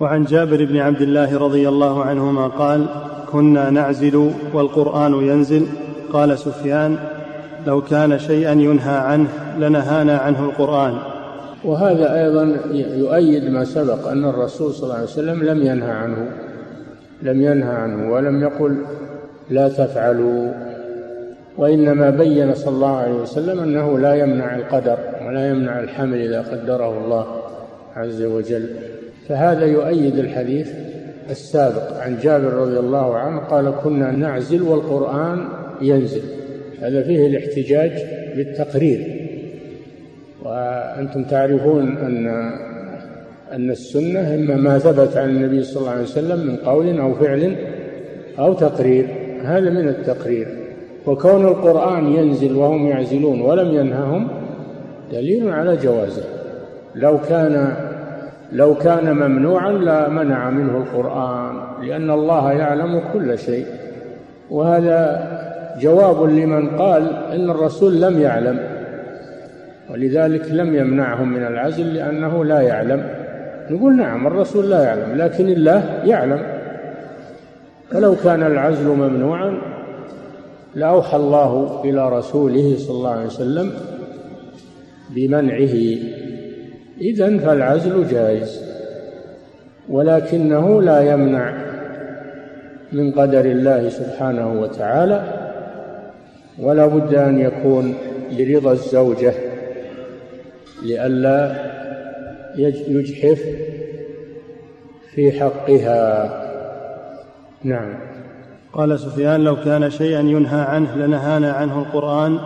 وعن جابر بن عبد الله رضي الله عنهما قال كنا نعزل والقرآن ينزل. قال سفيان لو كان شيئا ينهى عنه لنهانا عنه القرآن. وهذا أيضا يؤيد ما سبق أن الرسول صلى الله عليه وسلم لم ينهى عنه لم ينهى عنه ولم يقل لا تفعلوا. وإنما بين صلى الله عليه وسلم أنه لا يمنع القدر ولا يمنع الحمل إذا قدره الله. عز وجل. فهذا يؤيد الحديث السابق عن جابر رضي الله عنه قال كنا نعزل والقرآن ينزل. هذا فيه الاحتجاج بالتقرير. وأنتم تعرفون أن أن السنة إما ما ثبت عن النبي صلى الله عليه وسلم من قول أو فعل أو تقرير هذا من التقرير. وكون القرآن ينزل وهم يعزلون ولم ينههم دليل على جوازه. لو كان لو كان ممنوعا لمنع منه القرآن لأن الله يعلم كل شيء. وهذا جواب لمن قال إن الرسول لم يعلم ولذلك لم يمنعهم من العزل لأنه لا يعلم. نقول نعم الرسول لا يعلم لكن الله يعلم. فلو كان العزل ممنوعا لأوحى الله إلى رسوله صلى الله عليه وسلم بمنعه. إذا فالعزل جائز ولكنه لا يمنع من قدر الله سبحانه وتعالى ولا بد أن يكون برضا الزوجة لئلا يجحف في حقها. نعم. قال سفيان لو كان شيئا ينهى عنه لنهانا عنه القرآن